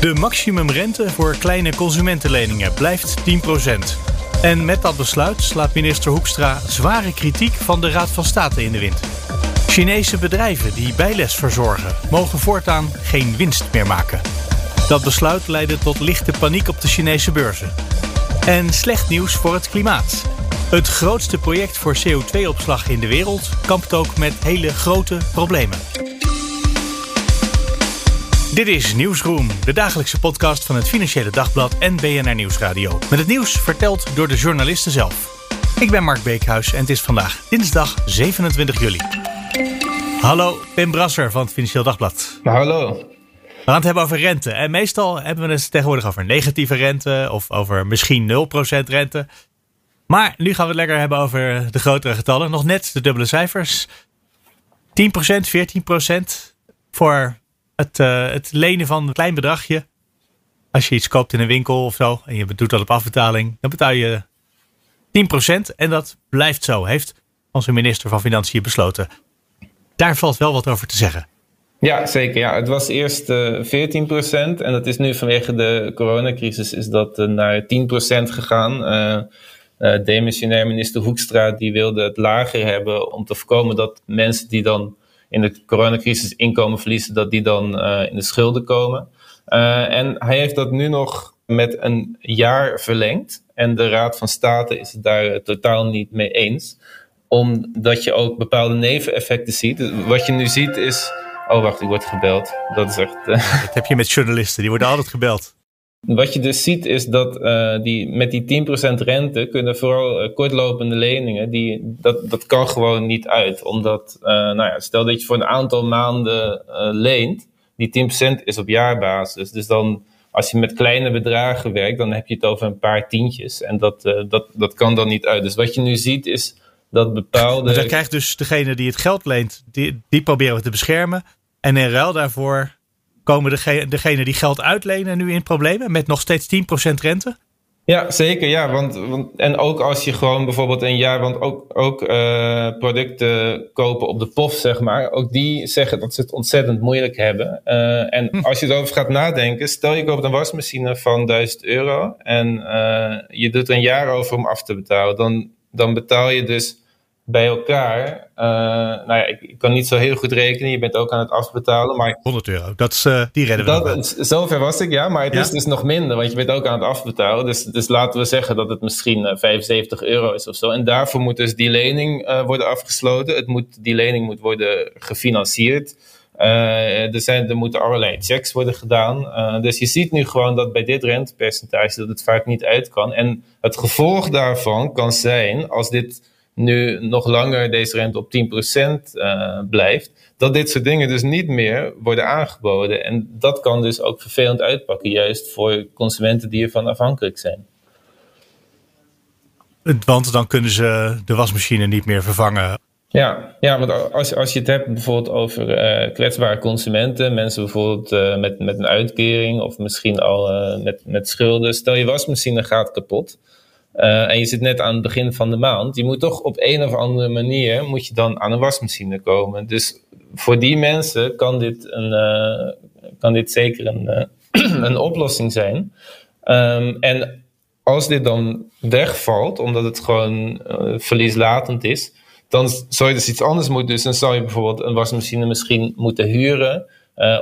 De maximumrente voor kleine consumentenleningen blijft 10%. En met dat besluit slaat minister Hoekstra zware kritiek van de Raad van State in de wind. Chinese bedrijven die bijles verzorgen mogen voortaan geen winst meer maken. Dat besluit leidde tot lichte paniek op de Chinese beurzen. En slecht nieuws voor het klimaat. Het grootste project voor CO2-opslag in de wereld kampt ook met hele grote problemen. Dit is Nieuwsroom, de dagelijkse podcast van het Financiële Dagblad en BNR Nieuwsradio. Met het nieuws verteld door de journalisten zelf. Ik ben Mark Beekhuis en het is vandaag dinsdag 27 juli. Hallo, Pim Brasser van het Financieel Dagblad. Hallo. We gaan het hebben over rente. En meestal hebben we het tegenwoordig over negatieve rente of over misschien 0% rente. Maar nu gaan we het lekker hebben over de grotere getallen. Nog net de dubbele cijfers. 10%, 14% voor het, uh, het lenen van een klein bedragje. Als je iets koopt in een winkel of zo en je doet dat op afbetaling, dan betaal je 10% en dat blijft zo, heeft onze minister van Financiën besloten. Daar valt wel wat over te zeggen. Ja, zeker. Ja, het was eerst uh, 14% en dat is nu vanwege de coronacrisis is dat uh, naar 10% gegaan. Uh, demissionair minister Hoekstra die wilde het lager hebben om te voorkomen dat mensen die dan in de coronacrisis inkomen verliezen, dat die dan uh, in de schulden komen. Uh, en hij heeft dat nu nog met een jaar verlengd. En de Raad van State is het daar totaal niet mee eens. Omdat je ook bepaalde neveneffecten ziet. Dus wat je nu ziet is. Oh, wacht, ik word gebeld. Dat is echt. Uh... Dat heb je met journalisten, die worden altijd gebeld. Wat je dus ziet is dat uh, die, met die 10% rente kunnen vooral uh, kortlopende leningen, die, dat, dat kan gewoon niet uit. Omdat, uh, nou ja, stel dat je voor een aantal maanden leent, die 10% is op jaarbasis. Dus dan, als je met kleine bedragen werkt, dan heb je het over een paar tientjes. En dat, dat, dat kan dan niet uit. Dus wat je nu ziet is dat bepaalde... Maar dan krijgt dus degene die het geld leent, die, die proberen we te beschermen. En in ruil daarvoor komen degenen degene die geld uitlenen nu in problemen met nog steeds 10% rente? Ja, zeker. Ja, want, want, en ook als je gewoon bijvoorbeeld een jaar, want ook, ook uh, producten kopen op de POF, zeg maar, ook die zeggen dat ze het ontzettend moeilijk hebben. Uh, en hm. als je erover gaat nadenken, stel je koopt een wasmachine van 1000 euro en uh, je doet er een jaar over om af te betalen, dan, dan betaal je dus bij elkaar. Uh, nou ja, ik, ik, kan niet zo heel goed rekenen. Je bent ook aan het afbetalen. Maar 100 euro, dat is, uh, die redden we dat, Zover was ik, ja. Maar het ja? is dus nog minder, want je bent ook aan het afbetalen. Dus, dus laten we zeggen dat het misschien uh, 75 euro is of zo. En daarvoor moet dus die lening worden afgesloten. Het moet, die lening moet worden gefinancierd. Er, zijn, er moeten allerlei checks worden gedaan. Dus je ziet nu gewoon dat bij dit rentepercentage dat het vaak niet uit kan. En het gevolg daarvan kan zijn, als dit nu nog langer deze rente op 10% uh, blijft, dat dit soort dingen dus niet meer worden aangeboden. En dat kan dus ook vervelend uitpakken, juist voor consumenten die ervan afhankelijk zijn. Want dan kunnen ze de wasmachine niet meer vervangen. Ja, ja want als, als je het hebt bijvoorbeeld over uh, kwetsbare consumenten, mensen bijvoorbeeld uh, met, met een uitkering of misschien al uh, met, met schulden. Stel je wasmachine gaat kapot. Uh, en je zit net aan het begin van de maand. Je moet toch op een of andere manier moet je dan aan een wasmachine komen. Dus voor die mensen kan dit, een, uh, kan dit zeker een, uh, een oplossing zijn. Um, en als dit dan wegvalt, omdat het gewoon verlieslatend is, dan zou je dus iets anders moeten. Dus dan zou je bijvoorbeeld een wasmachine misschien moeten huren.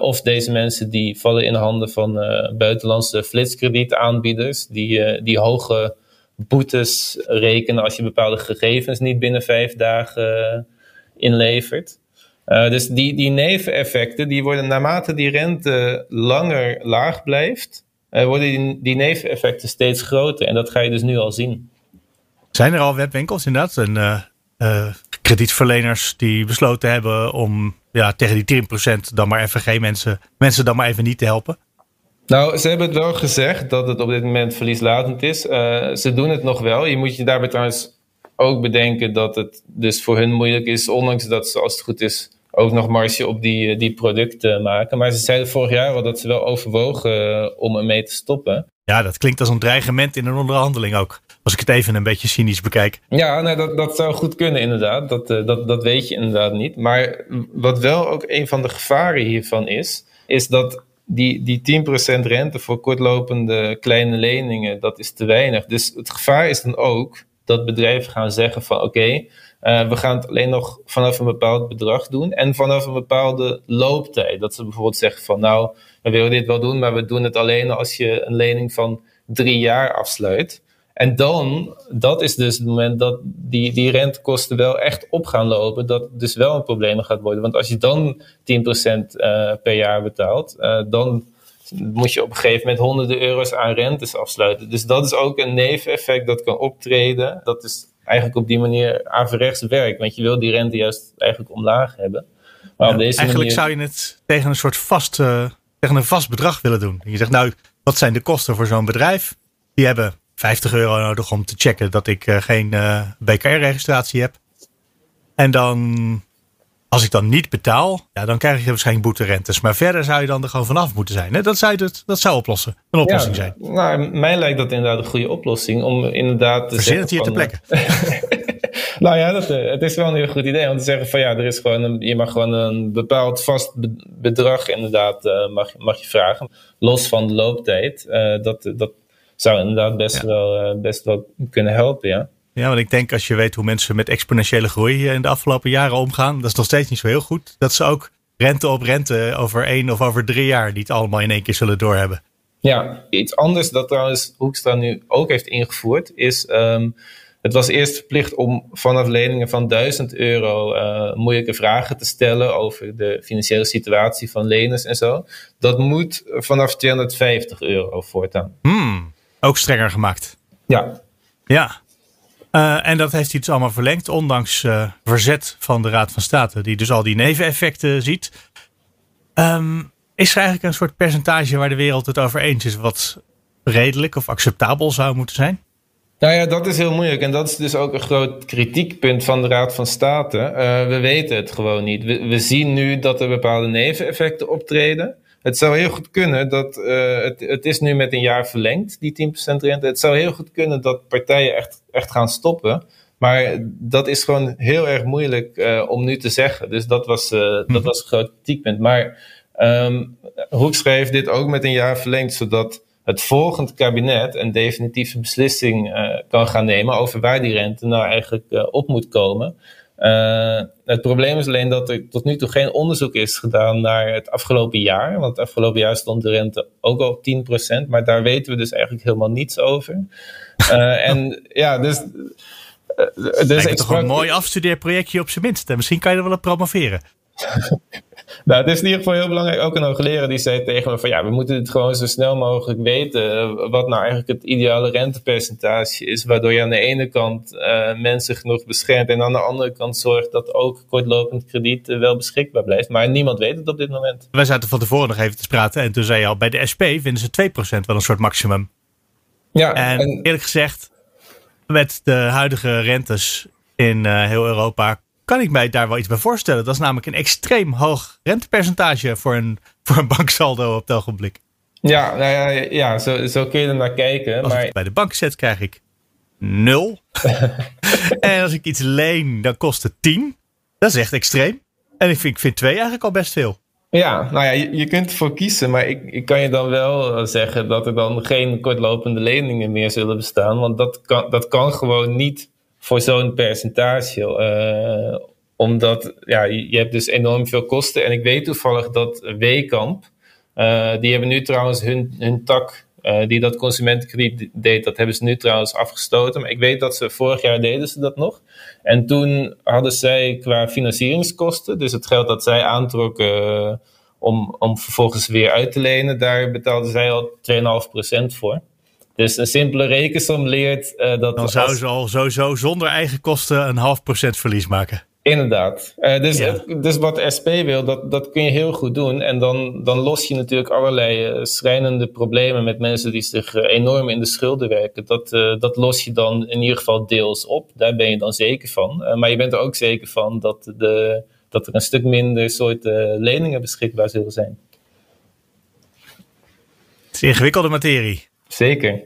of deze mensen die vallen in handen van buitenlandse flitskredietaanbieders, die, die hoge boetes rekenen als je bepaalde gegevens niet binnen vijf dagen uh, inlevert. Uh, dus die, die neveneffecten, die worden naarmate die rente langer laag blijft, uh, worden die, die neveneffecten steeds groter. En dat ga je dus nu al zien. Zijn er al webwinkels inderdaad en kredietverleners die besloten hebben om ja, tegen die 10% dan maar even geen mensen, mensen dan maar even niet te helpen? Nou, ze hebben het wel gezegd dat het op dit moment verlieslatend is. Uh, ze doen het nog wel. Je moet je daarbij trouwens ook bedenken dat het dus voor hun moeilijk is, ondanks dat ze als het goed is ook nog marge op die, die producten maken. Maar ze zeiden vorig jaar al dat ze wel overwogen uh, om ermee te stoppen. Ja, dat klinkt als een dreigement in een onderhandeling ook. Als ik het even een beetje cynisch bekijk. Ja, nee, dat, dat zou goed kunnen inderdaad. Dat, dat, dat weet je inderdaad niet. Maar wat wel ook een van de gevaren hiervan is, is dat die, die 10% rente voor kortlopende kleine leningen, dat is te weinig. Dus het gevaar is dan ook dat bedrijven gaan zeggen van oké, uh, we gaan het alleen nog vanaf een bepaald bedrag doen en vanaf een bepaalde looptijd. Dat ze bijvoorbeeld zeggen van nou, we willen dit wel doen, maar we doen het alleen als je een lening van drie jaar afsluit. En dan, dat is dus het moment dat die, die rentekosten wel echt op gaan lopen, dat het dus wel een probleem gaat worden. Want als je dan 10% uh, per jaar betaalt, uh, dan moet je op een gegeven moment honderden euro's aan rentes afsluiten. Dus dat is ook een neveneffect dat kan optreden. Dat is eigenlijk op die manier averechts werkt. Want je wil die rente juist eigenlijk omlaag hebben. Maar op deze eigenlijk zou je het tegen een soort vast, uh, tegen een vast bedrag willen doen. Je zegt nou, wat zijn de kosten voor zo'n bedrijf? Die hebben 50 euro nodig om te checken dat ik uh, geen uh, BKR-registratie heb. En dan als ik dan niet betaal, ja, dan krijg je waarschijnlijk boeterentes. Maar verder zou je dan er gewoon vanaf moeten zijn. Hè? Dat, zou het, dat zou oplossen. Een oplossing ja, zijn. Nou, mij lijkt dat inderdaad een goede oplossing. Om inderdaad te Verzin het hier te plekken. nou ja, dat, eh, het is wel een heel goed idee. Om te zeggen van ja, er is gewoon een, je mag gewoon een bepaald vast bedrag inderdaad mag, mag je vragen. Los van de looptijd. Uh, dat, dat zou inderdaad best, wel, uh, best wel kunnen helpen, ja. Ja, want ik denk als je weet hoe mensen met exponentiële groei in de afgelopen jaren omgaan, dat is nog steeds niet zo heel goed. Dat ze ook rente op rente over één of over drie jaar niet allemaal in één keer zullen doorhebben. Ja, iets anders dat trouwens Hoekstra nu ook heeft ingevoerd is. Um, het was eerst verplicht om vanaf leningen van 1000 euro uh, moeilijke vragen te stellen over de financiële situatie van leners en zo. Dat moet vanaf 250 euro voortaan. Hmm, ook strenger gemaakt. Ja. Ja, uh, en dat heeft hij dus allemaal verlengd, ondanks uh, verzet van de Raad van State, die dus al die neveneffecten ziet. Um, is er eigenlijk een soort percentage waar de wereld het over eens is, wat redelijk of acceptabel zou moeten zijn? Nou ja, dat is heel moeilijk. En dat is dus ook een groot kritiekpunt van de Raad van State. Uh, we weten het gewoon niet. We, we zien nu dat er bepaalde neveneffecten optreden. Het zou heel goed kunnen dat, uh, het, het is nu met een jaar verlengd, die 10% rente. Het zou heel goed kunnen dat partijen echt, echt gaan stoppen. Maar dat is gewoon heel erg moeilijk uh, om nu te zeggen. Dus dat was, uh, dat mhm. was een groot kritiekpunt. Maar um, Hoek schreef dit ook met een jaar verlengd, zodat het volgende kabinet een definitieve beslissing kan gaan nemen over waar die rente nou eigenlijk op moet komen. Uh, het probleem is alleen dat er tot nu toe geen onderzoek is gedaan naar het afgelopen jaar. Want het afgelopen jaar stond de rente ook al op 10%, maar daar weten we dus eigenlijk helemaal niets over. Uh, en ja, dus. Uh, dus toch een mooi afstudeerprojectje op zijn minst. En misschien kan je er wel op promoveren. nou, het is in ieder geval heel belangrijk. Ook een hoogleraar die zei tegen me van ja, we moeten het gewoon zo snel mogelijk weten. Eh, wat nou eigenlijk het ideale rentepercentage is. Waardoor je aan de ene kant uh, mensen genoeg beschermt. En aan de andere kant zorgt dat ook kortlopend krediet uh, wel beschikbaar blijft. Maar niemand weet het op dit moment. Wij zaten van tevoren nog even te praten. En toen zei je al, bij de SP vinden ze 2% wel een soort maximum. Ja, en, en eerlijk gezegd, met de huidige rentes in heel Europa kan ik mij daar wel iets bij voorstellen. Dat is namelijk een extreem hoog rentepercentage voor een, voor een banksaldo op het ogenblik. Ja, nou ja, ja zo, zo kun je er naar kijken. Als maar... ik bij de bank zet, krijg ik nul. en als ik iets leen, dan kost het 10. Dat is echt extreem. En ik vind, ik vind 2 eigenlijk al best veel. Ja, nou ja, je, je kunt ervoor kiezen, maar ik, ik kan je dan wel zeggen dat er dan geen kortlopende leningen meer zullen bestaan. Want dat kan, dat kan gewoon niet voor zo'n percentage. Uh, omdat ja, je hebt dus enorm veel kosten. En ik weet toevallig dat Wekamp, uh, die hebben nu trouwens hun, hun tak uh, die dat consumentenkrediet deed, dat hebben ze nu trouwens afgestoten. Maar ik weet dat ze vorig jaar deden ze dat nog. En toen hadden zij qua financieringskosten, dus het geld dat zij aantrokken om, om vervolgens weer uit te lenen, daar betaalden zij al 2,5% voor. Dus een simpele rekensom leert uh, dat. Dan zou ze al sowieso zonder eigen kosten een half procent verlies maken. Inderdaad. Uh, dus, dus wat de SP wil, dat, dat kun je heel goed doen. En dan, dan los je natuurlijk allerlei uh, schrijnende problemen met mensen die zich uh, enorm in de schulden werken. Dat, dat los je dan in ieder geval deels op. Daar ben je dan zeker van. maar je bent er ook zeker van dat, de, dat er een stuk minder soorten leningen beschikbaar zullen zijn. Het is ingewikkelde materie. Zeker.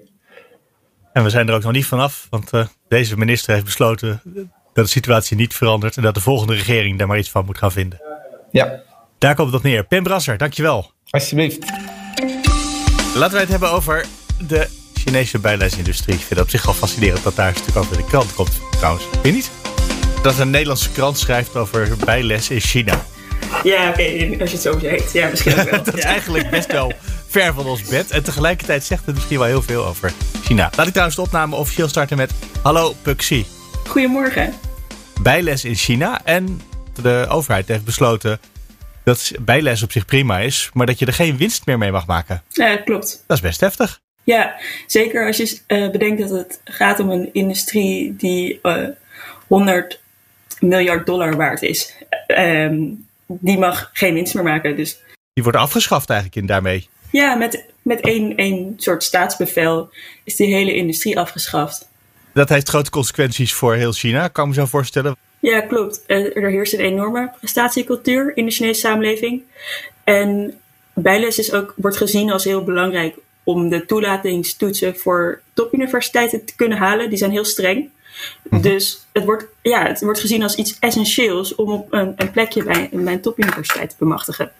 En we zijn er ook nog niet vanaf, want deze minister heeft besloten dat de situatie niet verandert en dat de volgende regering daar maar iets van moet gaan vinden. Ja. Daar komt het op neer. Pim Brasser, dankjewel. Alsjeblieft. Laten wij het hebben over de Chinese bijleidsindustrie. Ik vind het op zich al fascinerend dat daar een stuk over de krant komt trouwens. Vind je niet? Dat een Nederlandse krant schrijft over bijles in China. Ja, oké, als je het zo zegt. Ja, misschien wel. dat is eigenlijk best wel ver van ons bed. En tegelijkertijd zegt het misschien wel heel veel over China. Laat ik trouwens de opname officieel starten met Hallo Puxi. Goedemorgen. Bijles in China. En de overheid heeft besloten dat bijles op zich prima is, maar dat je er geen winst meer mee mag maken. Ja, klopt. Dat is best heftig. Ja, zeker als je uh, bedenkt dat het gaat om een industrie die uh, eh, 100 miljard dollar waard is. Uh, die mag geen winst meer maken. Dus. Die wordt afgeschaft eigenlijk in daarmee. Ja, met, met één, één soort staatsbevel is die hele industrie afgeschaft. Dat heeft grote consequenties voor heel China, kan ik me zo voorstellen. Ja, klopt. Er heerst een enorme prestatiecultuur in de Chinese samenleving. En bijles is ook, wordt gezien als heel belangrijk om de toelatingstoetsen voor topuniversiteiten te kunnen halen. Die zijn heel streng. Mhm. Dus het wordt, ja, het wordt gezien als iets essentieels om op een, een plekje bij, bij een topuniversiteit te bemachtigen.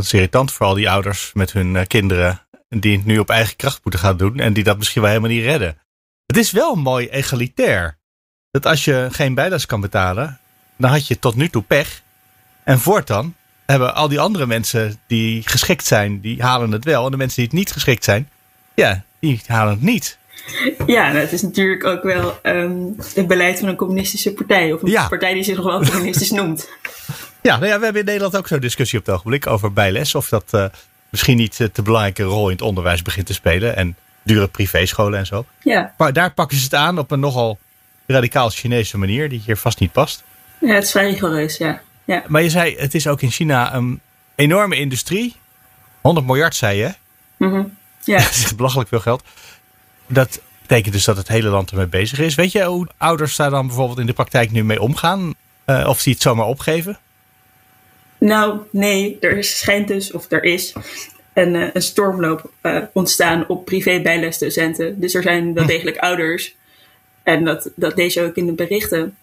Dat is irritant voor al die ouders met hun eh, kinderen die het nu op eigen kracht moeten gaan doen en die dat misschien wel helemaal niet redden. Het is wel mooi egalitair. Dat als je geen bijles kan betalen, dan had je tot nu toe pech. En voortaan hebben al die andere mensen die geschikt zijn, die halen het wel. En de mensen die het niet geschikt zijn, ja, die halen het niet. Ja, nou, het is natuurlijk ook wel um, het beleid van een communistische partij. Of een partij die zich nog wel communistisch noemt. Ja, nou ja, we hebben in Nederland ook zo'n discussie op het ogenblik over bijles. Of dat uh, misschien niet uh, te belangrijke rol in het onderwijs begint te spelen. En dure privéscholen en zo. Ja. Maar daar pakken ze het aan op een nogal radicaal Chinese manier, die hier vast niet past. Ja, het is vrij rigoureus, ja. ja. Maar je zei, het is ook in China een enorme industrie. 100 miljard, zei je. Mm Ja. dat is belachelijk veel geld. Dat betekent dus dat het hele land ermee bezig is. Weet je hoe ouders daar dan bijvoorbeeld in de praktijk nu mee omgaan? Uh, of ze het zomaar opgeven? Nou, nee. Er schijnt dus, of er is, een, eh, een stormloop uh, ontstaan op privé-bijlesdocenten. Dus er zijn wel hm. degelijk ouders, en dat, dat je ook in de berichten,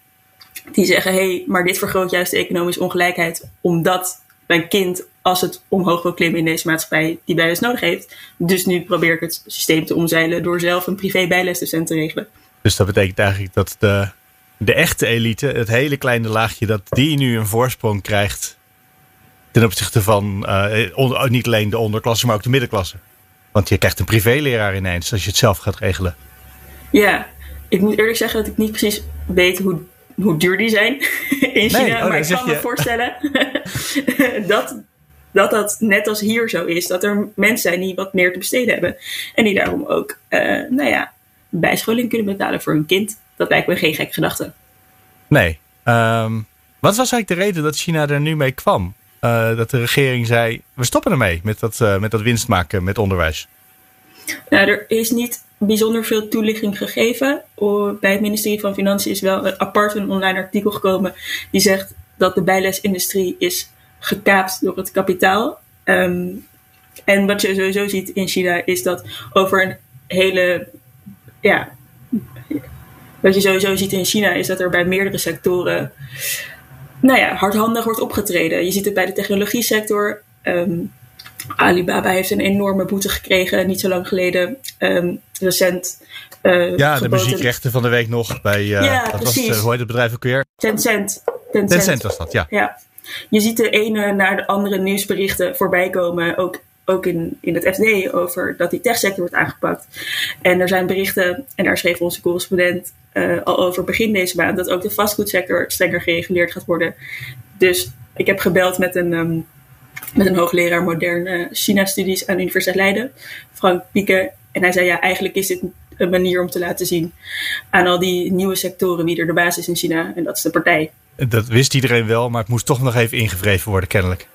die zeggen: hé, hey, maar dit vergroot juist de economische ongelijkheid, omdat mijn kind, als het omhoog wil klimmen in deze maatschappij, die bijles nodig heeft. Dus nu probeer ik het systeem te omzeilen door zelf een privé-bijlesdocent te regelen. Dus dat betekent eigenlijk dat de, de echte elite, het hele kleine laagje, dat die nu een voorsprong krijgt ten opzichte van uh, niet alleen de onderklasse, maar ook de middenklasse. Want je krijgt een privéleraar ineens als je het zelf gaat regelen. Ja, ik moet eerlijk zeggen dat ik niet precies weet hoe, hoe duur die zijn in China. Oh, maar ik kan me voorstellen dat, dat dat net als hier zo is. Dat er mensen zijn die wat meer te besteden hebben. En die daarom ook, uh, nou ja, bijscholing kunnen betalen voor hun kind. Dat lijkt me geen gek gedachte. Nee. Um, wat was eigenlijk de reden dat China er nu mee kwam? Uh, dat de regering zei: we stoppen ermee met dat, uh, met dat winst maken met onderwijs? Nou, er is niet bijzonder veel toelichting gegeven. Bij het ministerie van Financiën is wel een apart een online artikel gekomen die zegt dat de bijlesindustrie is gekaapt door het kapitaal. Um, en wat je sowieso ziet in China is dat over een hele. Ja, wat je sowieso ziet in China is dat er bij meerdere sectoren nou ja, hardhandig wordt opgetreden. Je ziet het bij de technologie sector. Ehm, Alibaba heeft een enorme boete gekregen, niet zo lang geleden. Um, recent. Uh, ja, de muziekrechten van de week nog bij. Uh, ja, dat precies. Was, uh, hoe heet het bedrijf ook weer? Tencent. Tencent. Tencent was dat, ja. ja. Je ziet de ene naar de andere nieuwsberichten voorbij komen. Ook ook in, in het FD over dat die techsector wordt aangepakt. En er zijn berichten, en daar schreef onze correspondent uh, al over begin deze maand, dat ook de fastfoodsector strenger gereguleerd gaat worden. Dus ik heb gebeld met een, um, met een hoogleraar moderne China-studies aan de Universiteit Leiden, Frank Pieke. En hij zei: Ja, eigenlijk is dit een manier om te laten zien aan al die nieuwe sectoren wie er de basis is in China. En dat is de partij. Dat wist iedereen wel, maar het moest toch nog even ingevreven worden, kennelijk.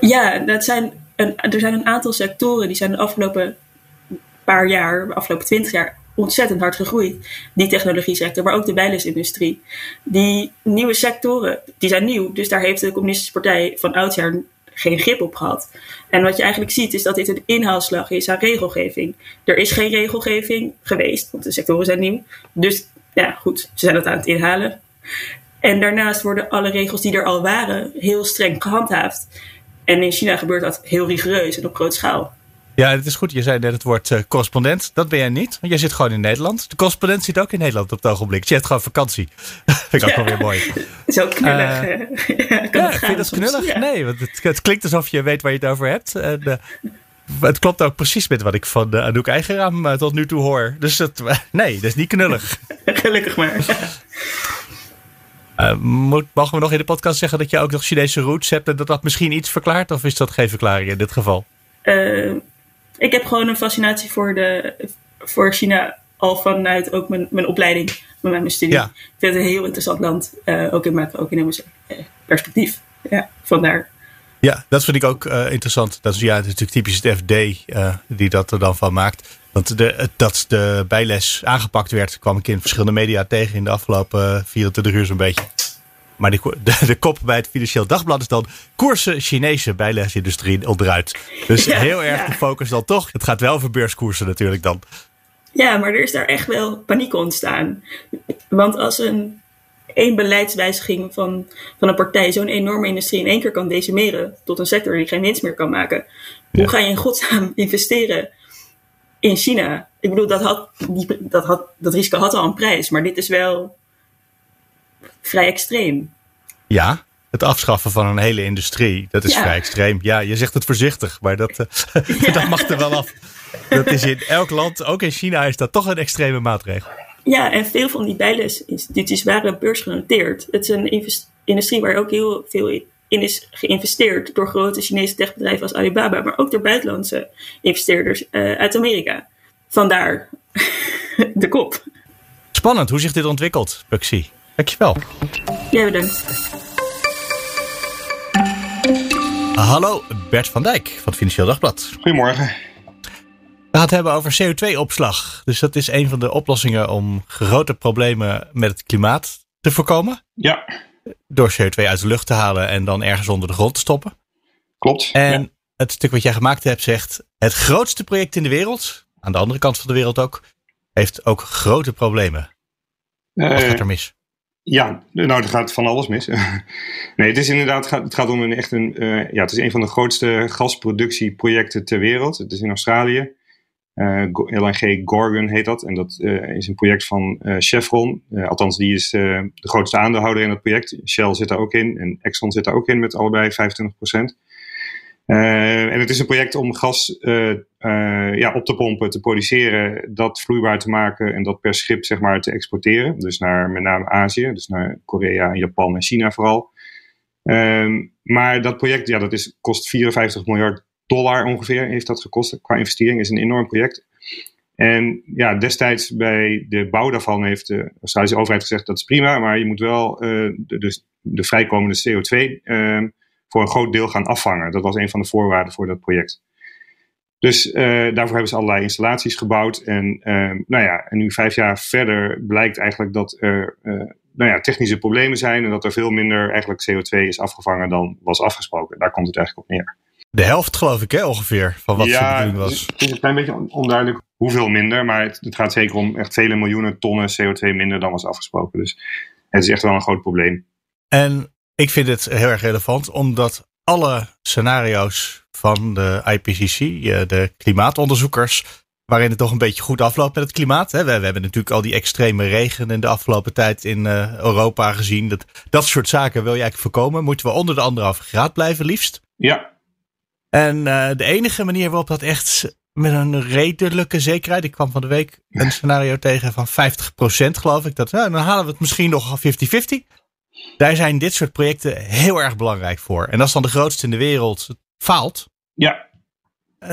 Ja, dat zijn er zijn een aantal sectoren die zijn de afgelopen paar jaar, de afgelopen twintig jaar, ontzettend hard gegroeid. Die technologie sector, maar ook de bijlesindustrie. Die nieuwe sectoren, die zijn nieuw. Dus daar heeft de Communistische Partij van oudsher geen grip op gehad. En wat je eigenlijk ziet is dat dit een inhaalslag is aan regelgeving. Er is geen regelgeving geweest, want de sectoren zijn nieuw. Dus ja, goed, ze zijn het aan het inhalen. En daarnaast worden alle regels die er al waren heel streng gehandhaafd. En in China gebeurt dat heel rigoureus en op grote schaal. Ja, het is goed. Je zei net het woord uh, correspondent. Dat ben jij niet, want jij zit gewoon in Nederland. De correspondent zit ook in Nederland op het ogenblik. Je hebt gewoon vakantie. vind ik ook wel weer mooi. Zo knullig. Uh, ja, vind je dat knullig? Nee, want het, het, klinkt alsof je weet waar je het over hebt. En, uh, het klopt ook precies met wat ik van uh, Anouk Eigenraam tot nu toe hoor. Dus het, nee, dat is niet knullig. Gelukkig maar. Uh, moet, mogen we nog in de podcast zeggen dat je ook nog Chinese roots hebt en dat dat misschien iets verklaart? Of is dat geen verklaring in dit geval? Uh, ik heb gewoon een fascinatie voor, de, voor China al vanuit ook mijn, mijn opleiding, met mijn studie. Ja. Ik vind het een heel interessant land, uh, ook in macro-economisch perspectief. Ja, vandaar. Ja, dat vind ik ook interessant. Dat is, ja, het is natuurlijk typisch het FD die dat er dan van maakt. Want de, dat de bijles aangepakt werd, kwam ik in verschillende media tegen in de afgelopen 24 uur zo'n beetje. Maar de, de, de, kop bij het Financieel Dagblad is dan koersen Chinese bijlesindustrie onderuit. Dus ja, heel erg ja. de focus dan toch. Het gaat wel over beurskoersen natuurlijk dan. Ja, maar er is daar echt wel paniek ontstaan. Want als een één beleidswijziging van, van een partij zo'n enorme industrie in één keer kan decimeren tot een sector die geen winst meer kan maken, hoe ga je in godsnaam investeren in China. Ik bedoel, dat, had, die, dat, had, dat risico had al een prijs, maar dit is wel vrij extreem. Ja, het afschaffen van een hele industrie, dat is ja. vrij extreem. Ja, je zegt het voorzichtig, maar dat, ja. dat mag er wel af. Dat is in elk land, ook in China, is dat toch een extreme maatregel. Ja, en veel van die bijlesinstituties waren beursgenoteerd. Het is een industrie waar ook heel veel in is geïnvesteerd door grote Chinese techbedrijven als Alibaba, maar ook door buitenlandse investeerders uh, uit Amerika. Vandaar de kop. Spannend hoe zich dit ontwikkelt, Buxy. Dankjewel. Jij bedankt. Hallo, Bert van Dijk van het Financieel Dagblad. Goedemorgen. We gaan het hebben over CO2-opslag. Dus dat is een van de oplossingen om grote problemen met het klimaat te voorkomen. Ja. Door CO2 uit de lucht te halen en dan ergens onder de grond te stoppen. Klopt. En ja. het stuk wat jij gemaakt hebt zegt: het grootste project in de wereld, aan de andere kant van de wereld ook, heeft ook grote problemen. Wat uh, gaat er mis? Ja, nou, er gaat van alles mis. nee, het is inderdaad, het gaat om een echt een, uh, ja, het is een van de grootste gasproductieprojecten ter wereld. Het is in Australië. Uh, LNG Gorgon heet dat. En dat uh, is een project van uh, Chevron. althans, die is de grootste aandeelhouder in het project. Shell zit daar ook in en Exxon zit daar ook in met allebei 25%. en het is een project om gas ja, op te pompen, te produceren, dat vloeibaar te maken en dat per schip zeg maar, te exporteren. Dus naar met name Azië, dus naar Korea, Japan en China vooral. Um, maar dat project ja, dat is, kost 54 miljard dollar ongeveer heeft dat gekost qua investering. is een enorm project. En ja, destijds bij de bouw daarvan heeft de Australische overheid gezegd dat is prima, maar je moet wel uh, de, de, de, vrijkomende CO2 uh, voor een groot deel gaan afvangen. Dat was een van de voorwaarden voor dat project. Dus uh, daarvoor hebben ze allerlei installaties gebouwd. En, nou ja, en nu vijf jaar verder blijkt eigenlijk dat er nou ja, technische problemen zijn en dat er veel minder eigenlijk CO2 is afgevangen dan was afgesproken. Daar komt het eigenlijk op neer. De helft, geloof ik, hè, ongeveer, van wat ja, de bedoeling was. Het is een klein beetje onduidelijk hoeveel minder, maar het, het, gaat zeker om echt vele miljoenen tonnen CO2 minder dan was afgesproken. Dus het is echt wel een groot probleem. En ik vind het heel erg relevant, omdat alle scenario's van de IPCC, de klimaatonderzoekers, waarin het toch een beetje goed afloopt met het klimaat. We, we hebben natuurlijk al die extreme regen in de afgelopen tijd in uh, Europa gezien. Dat, dat soort zaken wil je eigenlijk voorkomen. Moeten we onder de anderhalve graad blijven, liefst? Ja, en uh, de enige manier waarop dat echt met een redelijke zekerheid. Ik kwam van de week een scenario tegen van 50% geloof ik. Dat, nou, dan halen we het misschien nog 50-50. Daar zijn dit soort projecten heel erg belangrijk voor. En als dan de grootste in de wereld faalt. Ja.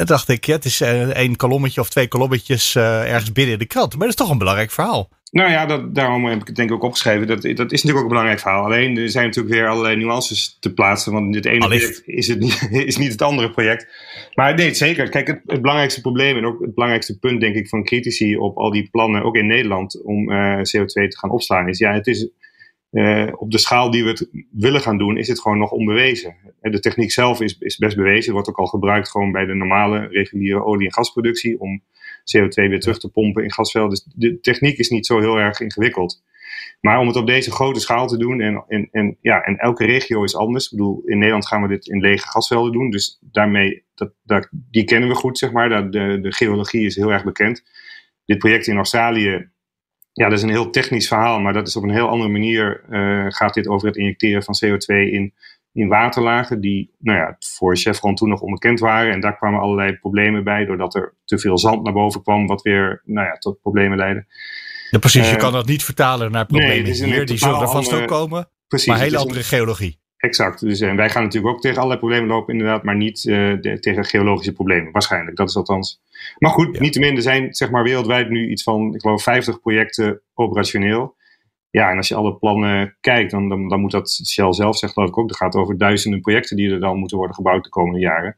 Dacht ik, ja, het is uh, één kolommetje of twee kolommetjes uh, ergens binnen in de krant. Maar dat is toch een belangrijk verhaal. Nou ja, dat, daarom heb ik het denk ik ook opgeschreven. Dat, dat is natuurlijk ook een belangrijk verhaal. Alleen er zijn natuurlijk weer allerlei nuances te plaatsen. Want dit ene project is, het niet, is niet het andere project. Maar nee, zeker. Kijk, het, het, belangrijkste probleem en ook het belangrijkste punt, denk ik, van critici op al die plannen, ook in Nederland, om uh, CO2 te gaan opslaan, is ja, het is uh, op de schaal die we het willen gaan doen, is het gewoon nog onbewezen. De techniek zelf is, is best bewezen. wordt ook al gebruikt gewoon bij de normale reguliere olie- en gasproductie om CO2 weer terug te pompen in gasvelden. Dus de techniek is niet zo heel erg ingewikkeld. Maar om het op deze grote schaal te doen, en, en, en, ja, en elke regio is anders. Ik bedoel, in Nederland gaan we dit in lege gasvelden doen. Dus daarmee, dat, dat, die kennen we goed, zeg maar. De, de geologie is heel erg bekend. Dit project in Australië, ja, dat is een heel technisch verhaal. Maar dat is op een heel andere manier, uh, gaat dit over het injecteren van CO2 in in waterlagen die nou ja, voor Chevron toen nog onbekend waren. En daar kwamen allerlei problemen bij, doordat er te veel zand naar boven kwam, wat weer nou ja, tot problemen leidde. Ja, precies, je uh, kan dat niet vertalen naar problemen nee, hier. Die zullen er vast ook komen, precies, maar hele andere geologie. Exact. Dus en wij gaan natuurlijk ook tegen allerlei problemen lopen, inderdaad, maar niet de, tegen geologische problemen. Waarschijnlijk, dat is althans. Maar goed, ja. niettemin, er zijn zeg maar wereldwijd nu iets van, ik geloof, 50 projecten operationeel. Ja, en als je alle plannen kijkt, dan, dan, dan moet dat Shell zelf zegt geloof ik ook. Het gaat over duizenden projecten die er dan moeten worden gebouwd de komende jaren.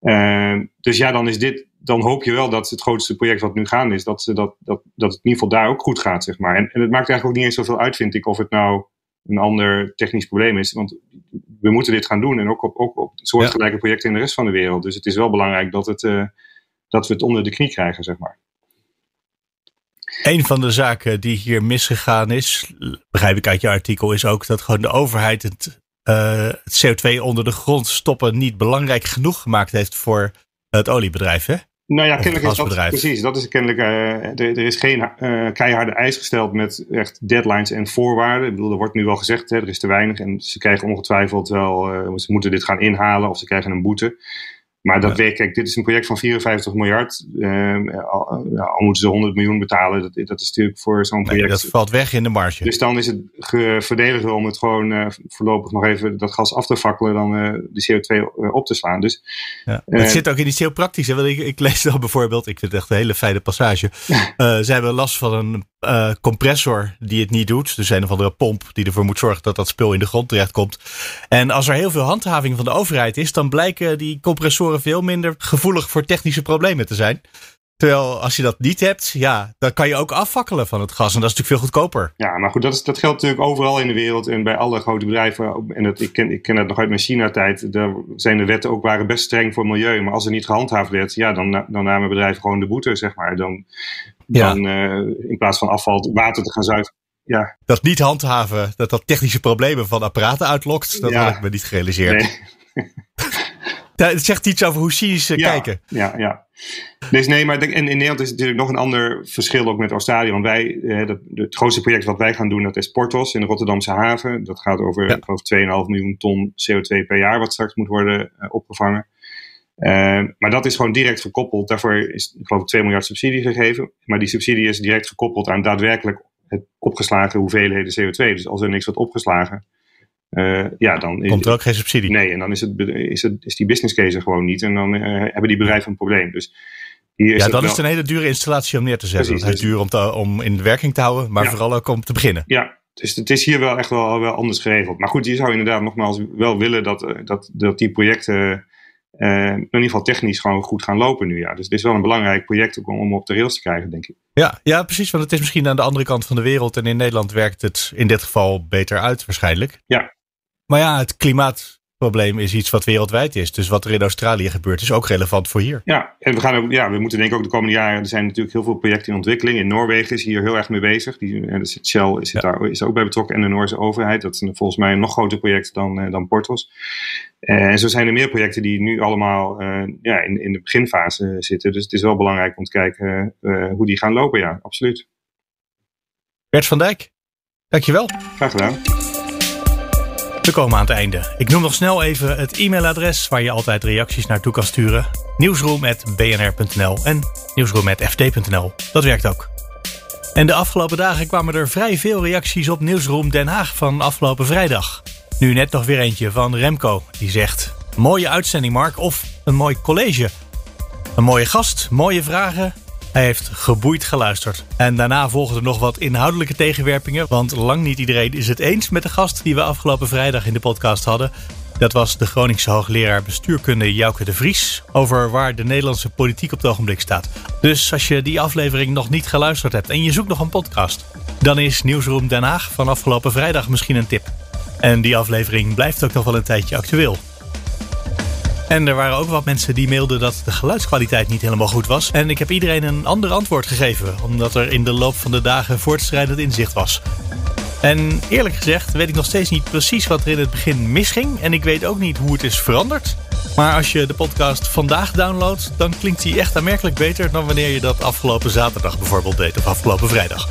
Uh, dus ja, dan is dit, dan hoop je wel dat het grootste project wat nu gaande is, dat, dat, dat, dat het in ieder geval daar ook goed gaat, zeg maar. En, en het maakt eigenlijk ook niet eens zoveel uit, vind ik, of het nou een ander technisch probleem is. Want we moeten dit gaan doen en ook op, ook op soortgelijke projecten in de rest van de wereld. Dus het is wel belangrijk dat, het, uh, dat we het onder de knie krijgen, zeg maar. Een van de zaken die hier misgegaan is, begrijp ik uit je artikel, is ook dat gewoon de overheid het, uh, het CO2 onder de grond stoppen niet belangrijk genoeg gemaakt heeft voor het oliebedrijf. Hè? Nou ja, kennelijk is dat precies. Dat is kennelijk. Uh, er, er, is geen uh, keiharde eis gesteld met echt deadlines en voorwaarden. Ik bedoel, er wordt nu wel gezegd, hè, er is te weinig en ze krijgen ongetwijfeld wel. Uh, ze moeten dit gaan inhalen of ze krijgen een boete. Maar dat ja. weet, kijk, dit is een project van 54 miljard. Uh, al, al, moeten ze 100 miljoen betalen. Dat, dat is natuurlijk voor zo'n project. Nee, dat valt weg in de marge. Dus dan is het verdediger om het gewoon uh, voorlopig nog even dat gas af te fakkelen, dan uh, de CO2 op te slaan. Dus, ja. het zit ook in iets heel praktisch. Hè? Want ik, ik lees dan bijvoorbeeld, ik vind het echt een hele fijne passage. ze hebben last van een uh, compressor die het niet doet. Dus een of andere pomp die ervoor moet zorgen dat dat spul in de grond terechtkomt. En als er heel veel handhaving van de overheid is, dan blijken die compressoren veel minder gevoelig voor technische problemen te zijn. Terwijl als je dat niet hebt, ja, dan kan je ook afvakkelen van het gas. En dat is natuurlijk veel goedkoper. Ja, maar goed, dat, is, dat geldt natuurlijk overal in de wereld en bij alle grote bedrijven. En dat, ik, ken, ik ken dat nog uit mijn China-tijd. Daar zijn de wetten ook waren best streng voor milieu. Maar als er niet gehandhaafd werd, ja, dan, dan namen bedrijven gewoon de boete, zeg maar. Dan, ja. dan uh, in plaats van afval water te gaan zuiveren. Ja. Dat niet handhaven, dat dat technische problemen van apparaten uitlokt, dat ja. had ik me niet gerealiseerd. Nee. Het zegt iets over hoe ze ja, kijken. Ja, ja. Dus nee, maar en in Nederland is natuurlijk nog een ander verschil ook met Australië. Want wij, eh, dat, het grootste project wat wij gaan doen, dat is Portos in de Rotterdamse haven. Dat gaat over, ja. ik geloof, 2,5 miljoen ton CO2 per jaar wat straks moet worden uh, opgevangen. Uh, maar dat is gewoon direct gekoppeld. Daarvoor is, ik geloof, 2 miljard subsidie gegeven. Maar die subsidie is direct gekoppeld aan daadwerkelijk het opgeslagen hoeveelheden CO2. Dus als er niks wordt opgeslagen, uh, ja, dan komt er ook geen subsidie. Nee, en dan is, het, is, het, is die business case er gewoon niet. En dan uh, hebben die bedrijven een probleem. Dus hier is ja, dan wel... is het een hele dure installatie om neer te zetten. Precies, het is dus... duur om, te, om in werking te houden, maar ja. vooral ook om te beginnen. Ja, dus het is hier wel echt wel, wel anders geregeld. Maar goed, je zou inderdaad nogmaals wel willen dat, eh, dat, dat die projecten uh, in ieder geval technisch gewoon goed gaan lopen nu. Ja. Dus het is wel een belangrijk project om, om op de rails te krijgen, denk ik. Ja, ja, precies. Want het is misschien aan de andere kant van de wereld. En in Nederland werkt het in dit geval beter uit waarschijnlijk. Ja, maar ja, het klimaatprobleem is iets wat wereldwijd is. Dus wat er in Australië gebeurt is ook relevant voor hier. Ja, en we, gaan ook, ja, we moeten denk ik ook de komende jaren... Er zijn natuurlijk heel veel projecten in ontwikkeling. In Noorwegen is hier heel erg mee bezig. Die, en Shell is, ja. daar, is ook bij betrokken en de Noorse overheid. Dat is volgens mij een nog groter project dan, dan Portos. En zo zijn er meer projecten die nu allemaal uh, ja, in, in de beginfase zitten. Dus het is wel belangrijk om te kijken hoe die gaan lopen. Ja, absoluut. Bert van Dijk, dankjewel. Graag gedaan. We komen aan het einde. Ik noem nog snel even het e-mailadres waar je altijd reacties naartoe kan sturen. Nieuwsroom.bnr.nl en nieuwsroom.ft.nl. Dat werkt ook. En de afgelopen dagen kwamen er vrij veel reacties op Nieuwsroom Den Haag van afgelopen vrijdag. Nu net nog weer eentje van Remco, die zegt... Mooie uitzending Mark, of een mooi college. Een mooie gast, mooie vragen Hij heeft geboeid geluisterd. En daarna volgden nog wat inhoudelijke tegenwerpingen, want lang niet iedereen is het eens met de gast die we afgelopen vrijdag in de podcast hadden. Dat was de Groningse hoogleraar bestuurkunde Jouke de Vries over waar de Nederlandse politiek op het ogenblik staat. Dus als je die aflevering nog niet geluisterd hebt en je zoekt nog een podcast, dan is Nieuwsroom Den Haag van afgelopen vrijdag misschien een tip. En die aflevering blijft ook nog wel een tijdje actueel. En er waren ook wat mensen die mailden dat de geluidskwaliteit niet helemaal goed was. En ik heb iedereen een ander antwoord gegeven, omdat er in de loop van de dagen voortschrijdend inzicht was. En eerlijk gezegd weet ik nog steeds niet precies wat er in het begin misging. En ik weet ook niet hoe het is veranderd. Maar als je de podcast vandaag downloadt, dan klinkt die echt aanmerkelijk beter dan wanneer je dat afgelopen zaterdag bijvoorbeeld deed of afgelopen vrijdag.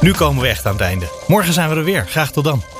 Nu komen we echt aan het einde. Morgen zijn we er weer. Graag tot dan.